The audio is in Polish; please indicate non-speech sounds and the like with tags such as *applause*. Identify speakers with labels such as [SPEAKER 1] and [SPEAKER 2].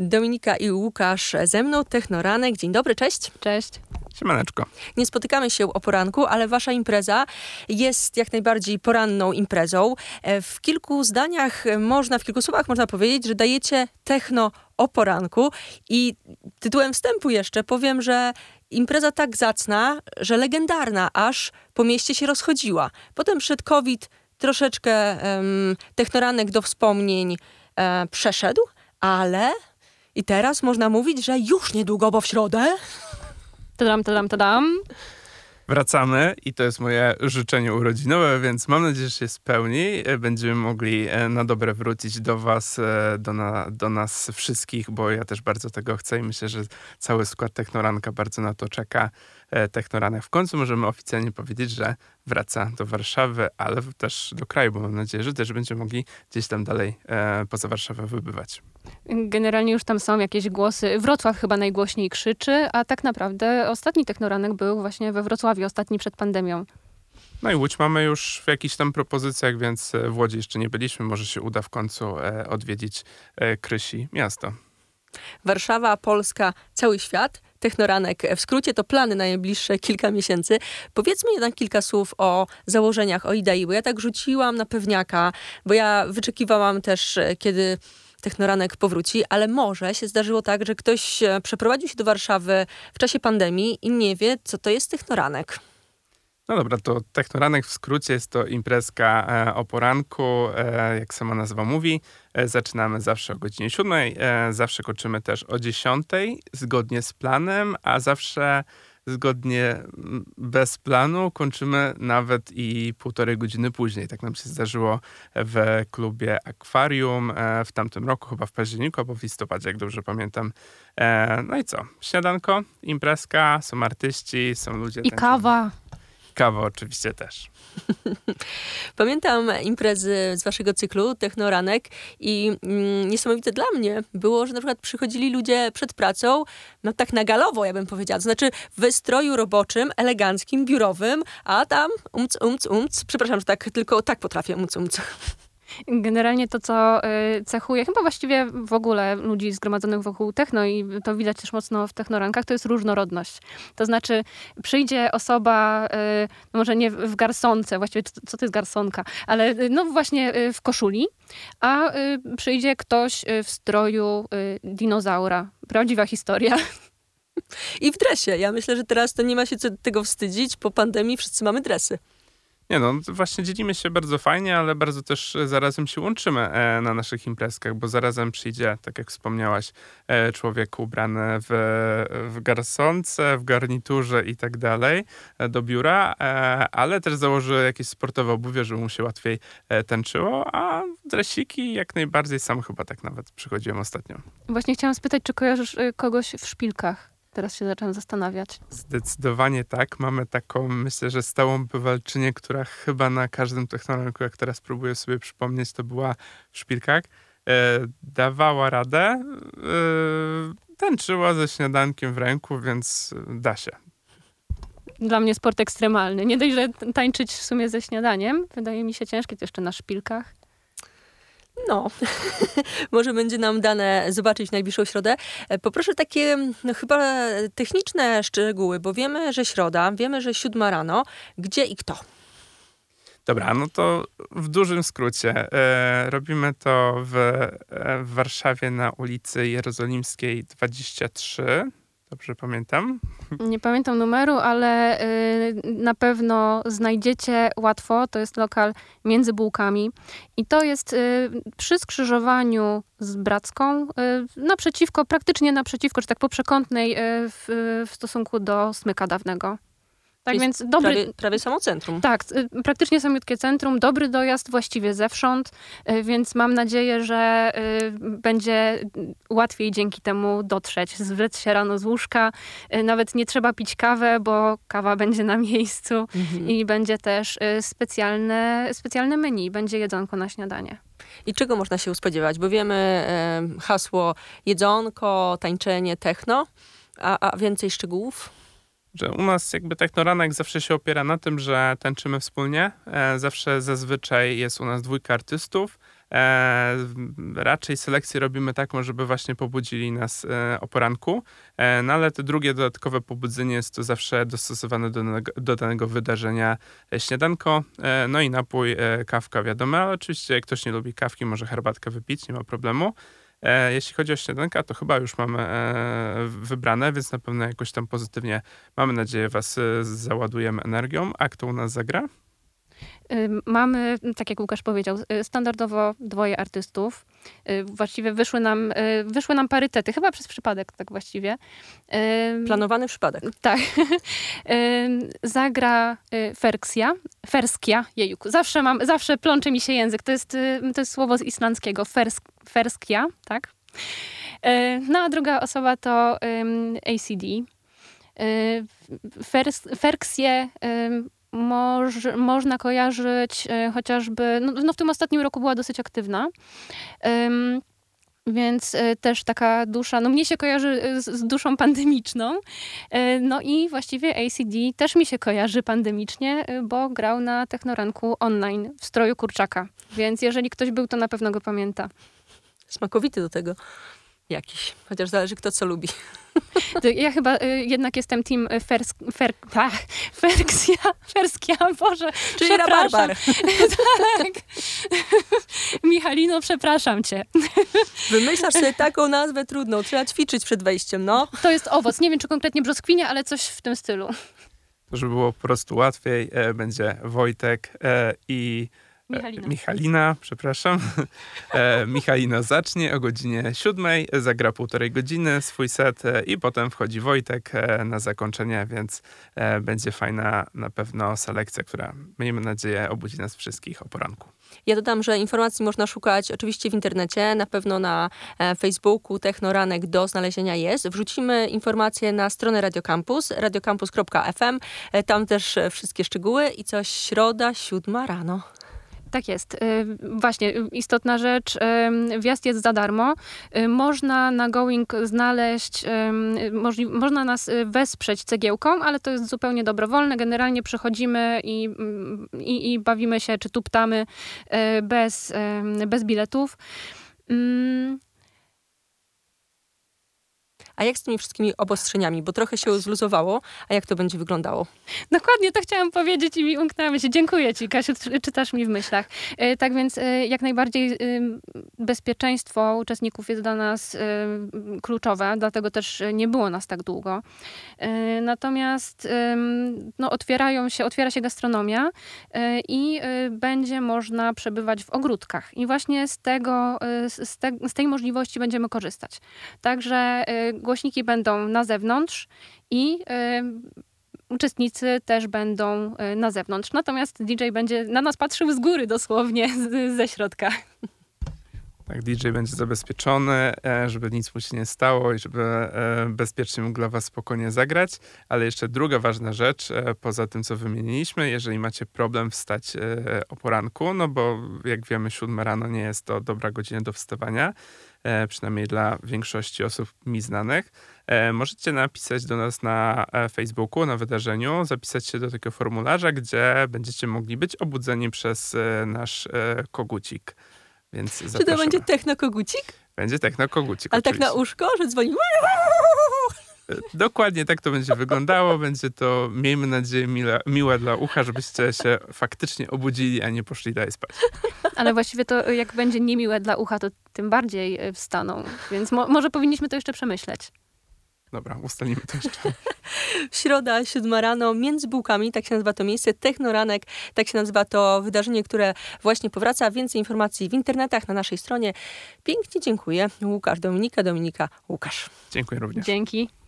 [SPEAKER 1] Dominika i Łukasz ze mną, Technoranek. Dzień dobry, cześć.
[SPEAKER 2] Cześć.
[SPEAKER 3] Siemaneczko.
[SPEAKER 1] Nie spotykamy się o poranku, ale wasza impreza jest jak najbardziej poranną imprezą. E, w kilku zdaniach można, w kilku słowach można powiedzieć, że dajecie techno o poranku i tytułem wstępu jeszcze powiem, że impreza tak zacna, że legendarna, aż po mieście się rozchodziła. Potem przed COVID troszeczkę um, technoranek do wspomnień e, przeszedł, ale i teraz można mówić, że już niedługo, bo w środę
[SPEAKER 2] Tadam, tadam, tadam.
[SPEAKER 3] Wracamy i to jest moje życzenie urodzinowe, więc mam nadzieję, że się spełni. E, będziemy mogli e, na dobre wrócić do Was, e, do, na, do nas wszystkich, bo ja też bardzo tego chcę i myślę, że cały skład Technoranka bardzo na to czeka. Technoranek w końcu możemy oficjalnie powiedzieć, że wraca do Warszawy, ale też do kraju, bo mam nadzieję, że też będziemy mogli gdzieś tam dalej poza Warszawę wybywać.
[SPEAKER 2] Generalnie już tam są jakieś głosy. Wrocław chyba najgłośniej krzyczy, a tak naprawdę ostatni technoranek był właśnie we Wrocławiu, ostatni przed pandemią.
[SPEAKER 3] No i Łódź mamy już w jakichś tam propozycjach, więc e, w Łodzi jeszcze nie byliśmy. Może się uda w końcu e, odwiedzić e, Krysi miasto.
[SPEAKER 1] Warszawa, Polska, cały świat. Technoranek w skrócie to plany na najbliższe kilka miesięcy. Powiedzmy jednak kilka słów o założeniach, o idei, bo ja tak rzuciłam na pewniaka, bo ja wyczekiwałam też, kiedy Technoranek powróci, ale może się zdarzyło tak, że ktoś e, przeprowadził się do Warszawy w czasie pandemii i nie wie, co to jest Technoranek.
[SPEAKER 3] No dobra, to Technoranek w skrócie jest to imprezka e, o poranku, e, jak sama nazwa mówi. Zaczynamy zawsze o godzinie 7, zawsze kończymy też o 10, zgodnie z planem, a zawsze zgodnie bez planu kończymy nawet i półtorej godziny później. Tak nam się zdarzyło w klubie Akwarium e, w tamtym roku, chyba w październiku albo w listopadzie, jak dobrze pamiętam. E, no i co? Śniadanko, imprezka, są artyści, są ludzie.
[SPEAKER 2] I kawa.
[SPEAKER 3] Kawa oczywiście też. *laughs*
[SPEAKER 1] Pamiętam imprezy z waszego cyklu Technoranek i mm, niesamowite dla mnie było, że na przykład przychodzili ludzie przed pracą, no tak na galowo, ja bym powiedziała, to znaczy w stroju roboczym, eleganckim, biurowym, a tam umc, umc, umc, przepraszam, że tak tylko tak potrafię umc, umc.
[SPEAKER 2] Generalnie to, co y, cechuje chyba właściwie w ogóle ludzi zgromadzonych wokół techno i to widać też mocno w technorankach, to jest różnorodność. To znaczy przyjdzie osoba, y, może nie w garsonce, właściwie co to jest garsonka, ale y, no właśnie w koszuli, a przyjdzie ktoś w stroju dinozaura. Prawdziwa historia.
[SPEAKER 1] I w dresie. Ja myślę, że teraz to nie ma się co tego wstydzić. Po pandemii wszyscy mamy dresy.
[SPEAKER 3] Nie no, właśnie dzielimy się bardzo fajnie, ale bardzo też zarazem się łączymy e, na naszych imprezkach, bo zarazem przyjdzie, tak jak wspomniałaś, e, człowiek ubrany w, w garsonce, w garniturze i tak dalej e, do biura, ale też założy jakieś sportowe obuwie, żeby mu się łatwiej tańczyło, a dresiki jak najbardziej sam chyba tak nawet przychodziłem ostatnio.
[SPEAKER 2] Właśnie chciałam spytać, czy kojarzysz kogoś w szpilkach? Teraz się zacząłem zastanawiać.
[SPEAKER 3] Zdecydowanie tak. Mamy taką, myślę, że stałą bywalczynię, która chyba na każdym technologiu, jak teraz próbuję sobie przypomnieć, to była w szpilkach. E, dawała radę, e, tańczyła ze śniadankiem w ręku, więc da się.
[SPEAKER 2] Dla mnie sport ekstremalny. Nie dość, że tańczyć w sumie ze śniadaniem, wydaje mi się ciężkie, to jeszcze na szpilkach.
[SPEAKER 1] No, *laughs* może będzie nam dane zobaczyć w najbliższą środę. E, poproszę takie no, chyba techniczne szczegóły, bo wiemy, że środa, wiemy, że siódma rano. Gdzie i kto?
[SPEAKER 3] Dobra, no to w dużym skrócie. E, robimy to w, e, w Warszawie na ulicy Jerozolimskiej 23 Dobrze pamiętam?
[SPEAKER 2] Nie pamiętam numeru, ale y, na pewno znajdziecie łatwo. To jest lokal między bułkami. I to jest y, przy skrzyżowaniu z Bracką, y, naprzeciwko, praktycznie naprzeciwko, czy tak po przekątnej w, w stosunku do Smyka Dawnego.
[SPEAKER 1] Tak więc dobry. Prawie, prawie samo centrum.
[SPEAKER 2] Tak, y, praktycznie samiutkie centrum, dobry dojazd właściwie zewsząd, y, więc mam nadzieję, że y, będzie łatwiej dzięki temu dotrzeć. Zwlec się rano z łóżka, nawet nie trzeba pić kawę, bo kawa będzie na *laughs* miejscu mhm. i będzie też specjalne, specjalne menu, będzie jedzonko na śniadanie.
[SPEAKER 1] I czego można się spodziewać? Bo wiemy hasło jedzonko, tańczenie, techno, a, a więcej szczegółów?
[SPEAKER 3] Że u nas jakby technoranek zawsze się opiera na tym, że tańczymy wspólnie. E, zawsze zazwyczaj jest u nas dwójka artystów. E, raczej selekcję robimy taką, żeby właśnie pobudzili nas e, o poranku, e, no ale to drugie dodatkowe pobudzenie jest to zawsze dostosowane do, do danego wydarzenia e, śniadanko, e, no i napój, kawka wiadomo, ale oczywiście jak ktoś nie lubi kawki, może herbatkę wypić, nie ma problemu. E, jeśli chodzi o śniadanka, to chyba już mamy e, wybrane, więc na pewno jakoś tam pozytywnie, mamy nadzieję, was e, załadujemy energią. A kto u nas zagra?
[SPEAKER 2] Mamy, tak jak Łukasz powiedział, y, standardowo dwoje artystów. Y, właściwie wyszły nam, y, wyszły nam parytety, chyba przez przypadek tak właściwie.
[SPEAKER 1] Planowany przypadek.
[SPEAKER 2] Tak. *laughs* Zagra Ferksja, Ferskia, jejuku, zawsze mam, zawsze plącze mi się język. To jest, to jest słowo z islandzkiego, Fersk, Ferskia, tak? No a druga osoba to ACD. Fers, Ferksję moż, można kojarzyć e, chociażby, no, no, w tym ostatnim roku była dosyć aktywna. Więc e, też taka dusza, no mnie się kojarzy z, z, duszą *laughs* pandemiczną. E, no i właściwie ACD też mi się kojarzy pandemicznie, bo grał na Technoranku online w stroju kurczaka. Więc jeżeli ktoś był, to na pewno go pamięta.
[SPEAKER 1] Smakowity do tego jakiś, chociaż zależy kto co lubi.
[SPEAKER 2] Ja chyba y, jednak jestem team Fersk, fer, ach, Ferksja, Ferskia, Boże,
[SPEAKER 1] Czyli rabarbar. *laughs*
[SPEAKER 2] tak. Michalino, przepraszam cię.
[SPEAKER 1] Wymyślasz sobie taką nazwę trudną, trzeba ćwiczyć przed wejściem, no.
[SPEAKER 2] To jest owoc, nie wiem czy konkretnie brzoskwinia, ale coś w tym stylu.
[SPEAKER 3] Żeby było po prostu łatwiej, e, będzie Wojtek e, i
[SPEAKER 2] Michalina.
[SPEAKER 3] Michalina, przepraszam. *laughs* E, Michalina zacznie o godzinie siódmej, zagra półtorej godziny swój set e, i potem wchodzi Wojtek e, na zakończenie, więc e, będzie fajna na pewno selekcja, która miejmy nadzieję obudzi nas wszystkich o poranku.
[SPEAKER 1] Ja dodam, że informacji można szukać oczywiście w internecie, na pewno na e, Facebooku Technoranek do znalezienia jest. Wrzucimy informacje na stronę Radio Campus, radiocampus.fm, e, tam też wszystkie szczegóły i coś środa, siódma rano.
[SPEAKER 2] Tak jest. Y, właśnie, istotna rzecz. Wjazd jest za darmo. Y, można na Going znaleźć, można nas y, wesprzeć cegiełką, ale to jest zupełnie dobrowolne. Generalnie przychodzimy i, i, i bawimy się, czy tuptamy bez, bez biletów.
[SPEAKER 1] A jak z tymi wszystkimi obostrzeniami? Bo trochę się zluzowało, a jak to będzie wyglądało?
[SPEAKER 2] Dokładnie to chciałam powiedzieć i mi umknęła się. Dziękuję ci, Kasiu, czytasz mi w myślach. E, tak więc e, jak najbardziej e, bezpieczeństwo uczestników jest dla nas kluczowe, dlatego też nie było nas tak długo. Natomiast no, otwierają się, otwiera się gastronomia i będzie można przebywać w ogródkach. I właśnie z tego, z, te, z tej możliwości będziemy korzystać. Także głośniki będą na zewnątrz i uczestnicy też będą na zewnątrz. Natomiast DJ będzie na nas patrzył z góry dosłownie, z, ze środka.
[SPEAKER 3] Tak, DJ będzie zabezpieczony, e, żeby nic mu się nie stało i żeby e, bezpiecznie mógł dla was spokojnie zagrać. Ale jeszcze druga ważna rzecz, e, poza tym, co wymieniliśmy, jeżeli macie problem wstać o poranku, no bo jak wiemy, 7 rano nie jest to dobra godzina do wstawania, przynajmniej dla większości osób mi znanych, możecie napisać do nas na Facebooku, na wydarzeniu, zapisać się do takiego formularza, gdzie będziecie mogli być obudzeni przez nasz kogucik. Więc
[SPEAKER 1] Czy to będzie technokogucik?
[SPEAKER 3] Będzie technokogucik.
[SPEAKER 1] Ale oczywiście. tak na uszko, że dzwoni.
[SPEAKER 3] E, dokładnie tak to będzie wyglądało. Będzie to, miejmy nadzieję, mile, miłe dla ucha, żebyście się faktycznie obudzili, a nie poszli dalej spać.
[SPEAKER 2] Ale właściwie to jak będzie niemiłe dla ucha, to tym bardziej e, wstaną. Więc mo może powinniśmy to jeszcze przemyśleć.
[SPEAKER 3] Dobra, ustalimy to jeszcze. *laughs*
[SPEAKER 1] Środa, siódma rano, między bułkami, tak się nazywa to miejsce, Technoranek, tak się nazywa to wydarzenie, które właśnie powraca. Więcej informacji w internetach, na naszej stronie. Pięknie dziękuję. Łukasz, Dominika, Dominika, Łukasz.
[SPEAKER 3] Dziękuję również.
[SPEAKER 2] Dzięki.